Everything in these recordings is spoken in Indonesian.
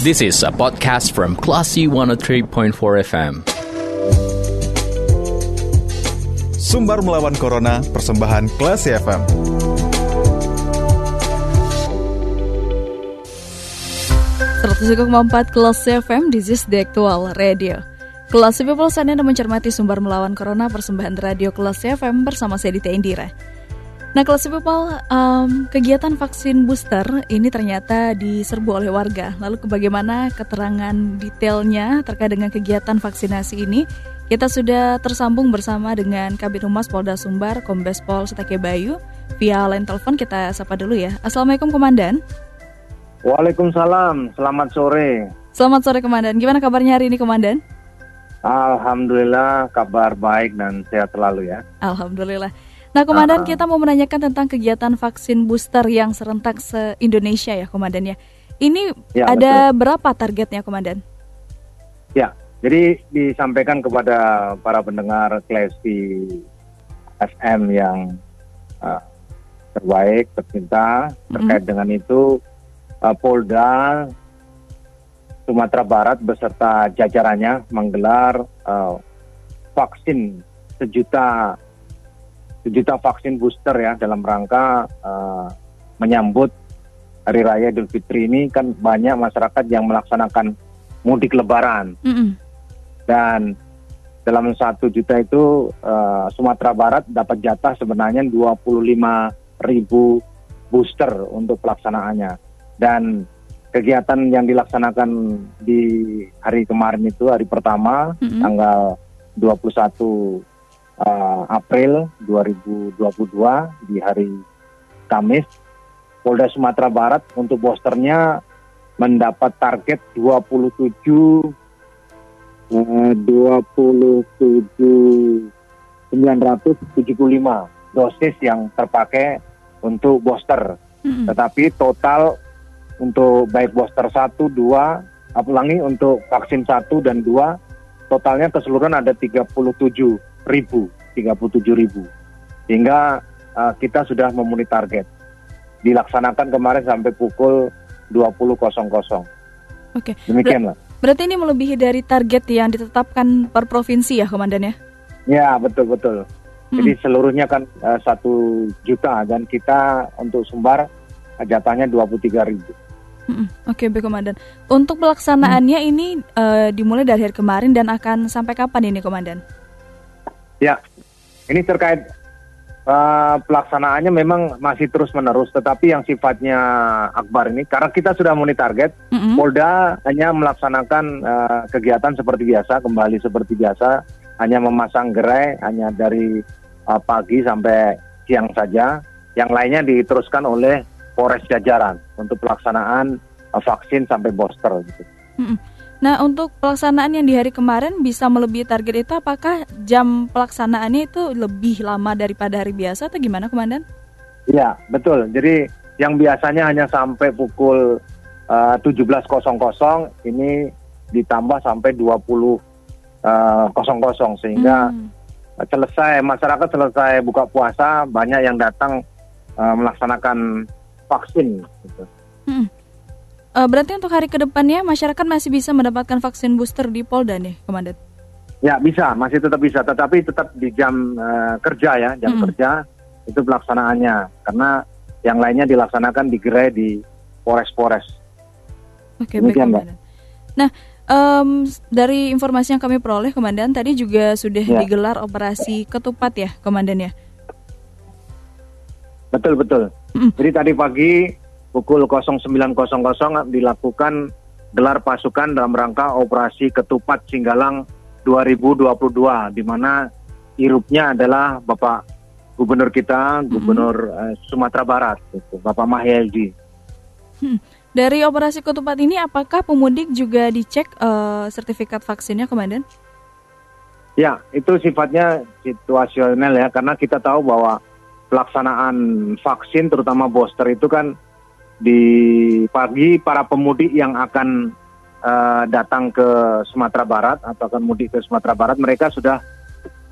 This is a podcast from Classy 103.4 FM. Sumbar melawan Corona, persembahan Classy FM. empat Kelas FM, this is the actual radio. Kelas People saatnya mencermati sumber melawan Corona persembahan radio Kelas FM bersama saya Dita Indira. Nah, Kelas People, um, kegiatan vaksin booster ini ternyata diserbu oleh warga. Lalu bagaimana keterangan detailnya terkait dengan kegiatan vaksinasi ini? Kita sudah tersambung bersama dengan Kabit Humas Polda Sumbar, Kombes Pol Setake Bayu. Via line telepon kita sapa dulu ya. Assalamualaikum Komandan. Waalaikumsalam, selamat sore. Selamat sore Komandan. Gimana kabarnya hari ini Komandan? Alhamdulillah kabar baik dan sehat selalu ya. Alhamdulillah. Nah, Komandan, uh, kita mau menanyakan tentang kegiatan vaksin booster yang serentak se-Indonesia ya, Komandan ya. Ini ya, ada betul. berapa targetnya, Komandan? Ya, jadi disampaikan kepada para pendengar Klesi FM yang uh, terbaik, tercinta, terkait mm -hmm. dengan itu uh, Polda Sumatera Barat beserta jajarannya menggelar uh, vaksin sejuta sejuta vaksin booster ya dalam rangka uh, menyambut Hari Raya Idul Fitri ini kan banyak masyarakat yang melaksanakan mudik Lebaran. Mm -hmm. dan dalam satu juta itu uh, Sumatera Barat dapat jatah sebenarnya 25 ribu booster untuk pelaksanaannya. Dan kegiatan yang dilaksanakan di hari kemarin itu hari pertama tanggal 21 uh, April 2022 di hari Kamis Polda Sumatera Barat untuk posternya mendapat target 27 uh, 27 975 dosis yang terpakai untuk booster. Mm-hmm. Tetapi total untuk baik booster 1, 2, ulangi untuk vaksin 1 dan 2 totalnya keseluruhan ada 37 ribu, 37 ribu. Sehingga uh, kita sudah memenuhi target. Dilaksanakan kemarin sampai pukul 20.00. Oke. Demikian lah. Berarti ini melebihi dari target yang ditetapkan per provinsi ya, Komandan ya? Ya, betul-betul. Hmm. Jadi seluruhnya kan uh, satu juta dan kita untuk Sumbar jatahnya 23 ribu. Oke, okay, Komandan. Untuk pelaksanaannya hmm. ini uh, dimulai dari hari kemarin dan akan sampai kapan ini, Komandan? Ya, ini terkait uh, pelaksanaannya memang masih terus menerus, tetapi yang sifatnya akbar ini karena kita sudah memenuhi target, mm-hmm. Polda hanya melaksanakan uh, kegiatan seperti biasa, kembali seperti biasa, hanya memasang gerai hanya dari uh, pagi sampai siang saja. Yang lainnya diteruskan oleh Polres Jajaran untuk pelaksanaan uh, vaksin sampai booster gitu. Nah, untuk pelaksanaan yang di hari kemarin bisa melebihi target itu apakah jam pelaksanaannya itu lebih lama daripada hari biasa atau gimana, Komandan? Iya, betul. Jadi yang biasanya hanya sampai pukul uh, 17.00 ini ditambah sampai 20.00 uh, sehingga hmm. selesai masyarakat selesai buka puasa banyak yang datang uh, melaksanakan vaksin. Gitu. Hmm. Uh, berarti untuk hari ke depannya masyarakat masih bisa mendapatkan vaksin booster di Polda nih, Komandan? Ya bisa, masih tetap bisa, tetapi tetap di jam uh, kerja ya, jam hmm. kerja itu pelaksanaannya, karena yang lainnya dilaksanakan di gerai di Polres-Polres. Oke, baik, Komandan. Nah, um, dari informasi yang kami peroleh, Komandan, tadi juga sudah ya. digelar operasi ketupat ya, Komandan ya? Betul betul. Mm. Jadi tadi pagi pukul 09.00 dilakukan gelar pasukan dalam rangka operasi Ketupat Singgalang 2022 di mana irupnya adalah Bapak Gubernur kita, Gubernur mm-hmm. Sumatera Barat, gitu, Bapak Mahyeldi. Hmm. Dari operasi Ketupat ini apakah pemudik juga dicek uh, sertifikat vaksinnya, Komandan? Ya, itu sifatnya situasional ya karena kita tahu bahwa pelaksanaan vaksin terutama booster itu kan di pagi para pemudik yang akan uh, datang ke Sumatera Barat atau akan mudik ke Sumatera Barat mereka sudah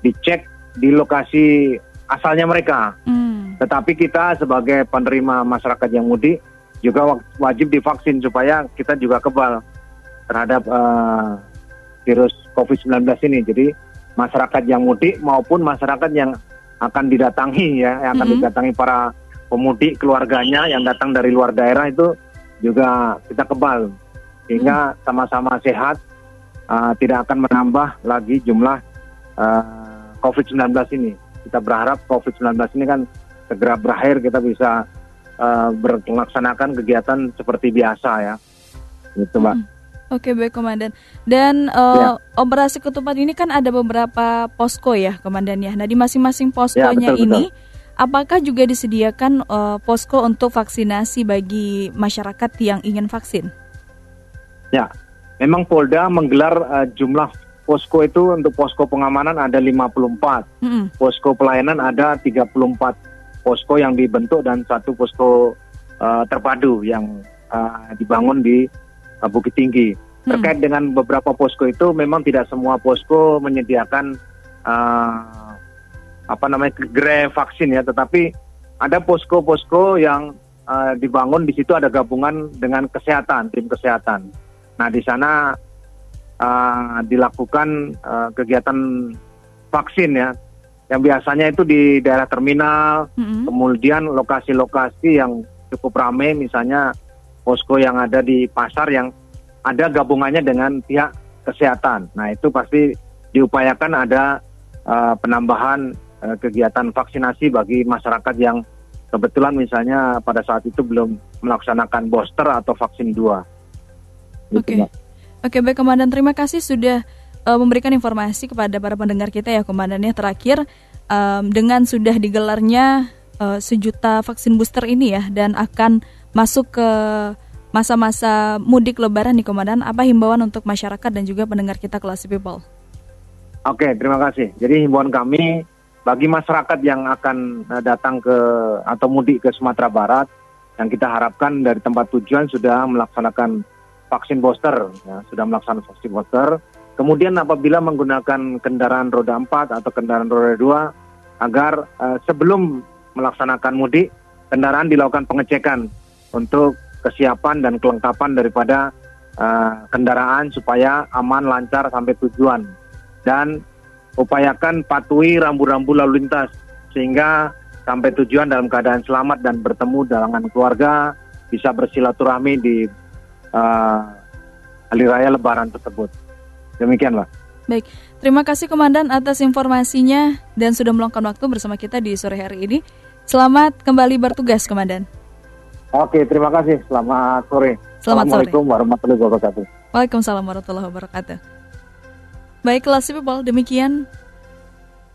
dicek di lokasi asalnya mereka. Mm. Tetapi kita sebagai penerima masyarakat yang mudik juga wajib divaksin supaya kita juga kebal terhadap uh, virus COVID-19 ini. Jadi masyarakat yang mudik maupun masyarakat yang akan didatangi ya, yang akan mm -hmm. didatangi para pemudik keluarganya yang datang dari luar daerah itu juga kita kebal sehingga mm. sama-sama sehat uh, tidak akan menambah lagi jumlah uh, COVID-19 ini. Kita berharap COVID-19 ini kan segera berakhir kita bisa uh, melaksanakan kegiatan seperti biasa ya. Gitu, Mbak. Hmm. Oke baik komandan. Dan uh, ya. operasi ketupat ini kan ada beberapa posko ya komandan ya. Nah di masing-masing poskonya ya, betul, ini, betul. Apakah juga disediakan uh, posko untuk vaksinasi bagi masyarakat yang ingin vaksin? Ya, memang Polda menggelar uh, jumlah posko itu untuk posko pengamanan ada 54, mm -hmm. posko pelayanan ada 34 posko yang dibentuk dan satu posko uh, terpadu yang uh, dibangun di uh, Bukit Tinggi. Hmm. Terkait dengan beberapa posko itu memang tidak semua posko menyediakan uh, apa namanya gerai vaksin ya, tetapi ada posko-posko yang uh, dibangun di situ ada gabungan dengan kesehatan, tim kesehatan. Nah di sana uh, dilakukan uh, kegiatan vaksin ya, yang biasanya itu di daerah terminal, -hmm. kemudian lokasi-lokasi yang cukup ramai, misalnya posko yang ada di pasar yang ada gabungannya dengan pihak kesehatan. Nah itu pasti diupayakan ada uh, penambahan uh, kegiatan vaksinasi bagi masyarakat yang kebetulan misalnya pada saat itu belum melaksanakan booster atau vaksin dua. Gitu, Oke, okay. Oke baik Komandan terima kasih sudah uh, memberikan informasi kepada para pendengar kita ya Komandannya terakhir um, dengan sudah digelarnya uh, sejuta vaksin booster ini ya dan akan masuk ke masa-masa mudik lebaran nih Komandan, apa himbauan untuk masyarakat dan juga pendengar kita kelas people? Oke, terima kasih. Jadi himbauan kami bagi masyarakat yang akan eh, datang ke atau mudik ke Sumatera Barat, yang kita harapkan dari tempat tujuan sudah melaksanakan vaksin booster, ya, sudah melaksanakan vaksin booster. Kemudian apabila menggunakan kendaraan roda 4 atau kendaraan roda 2, agar uh, sebelum melaksanakan mudik, kendaraan dilakukan pengecekan untuk kesiapan dan kelengkapan daripada uh, kendaraan supaya aman lancar sampai tujuan dan upayakan patuhi rambu-rambu lalu lintas sehingga sampai tujuan dalam keadaan selamat dan bertemu dengan keluarga bisa bersilaturahmi di uh, hari raya Lebaran tersebut. Demikian, Pak. Baik, terima kasih Komandan atas informasinya dan sudah meluangkan waktu bersama kita di sore hari ini. Selamat kembali bertugas, Komandan. Oke, terima kasih. Selamat sore. Selamat Assalamualaikum sore. warahmatullahi wabarakatuh. Waalaikumsalam warahmatullahi wabarakatuh. Baik, kelas people, demikian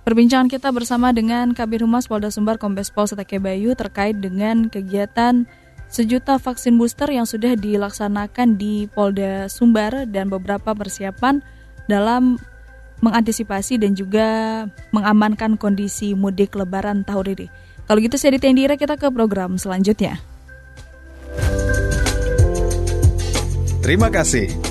perbincangan kita bersama dengan Kabir Humas Polda Sumbar Kombes Pol Setake Bayu terkait dengan kegiatan sejuta vaksin booster yang sudah dilaksanakan di Polda Sumbar dan beberapa persiapan dalam mengantisipasi dan juga mengamankan kondisi mudik lebaran tahun ini. Kalau gitu saya ditendira kita ke program selanjutnya. Terima kasih.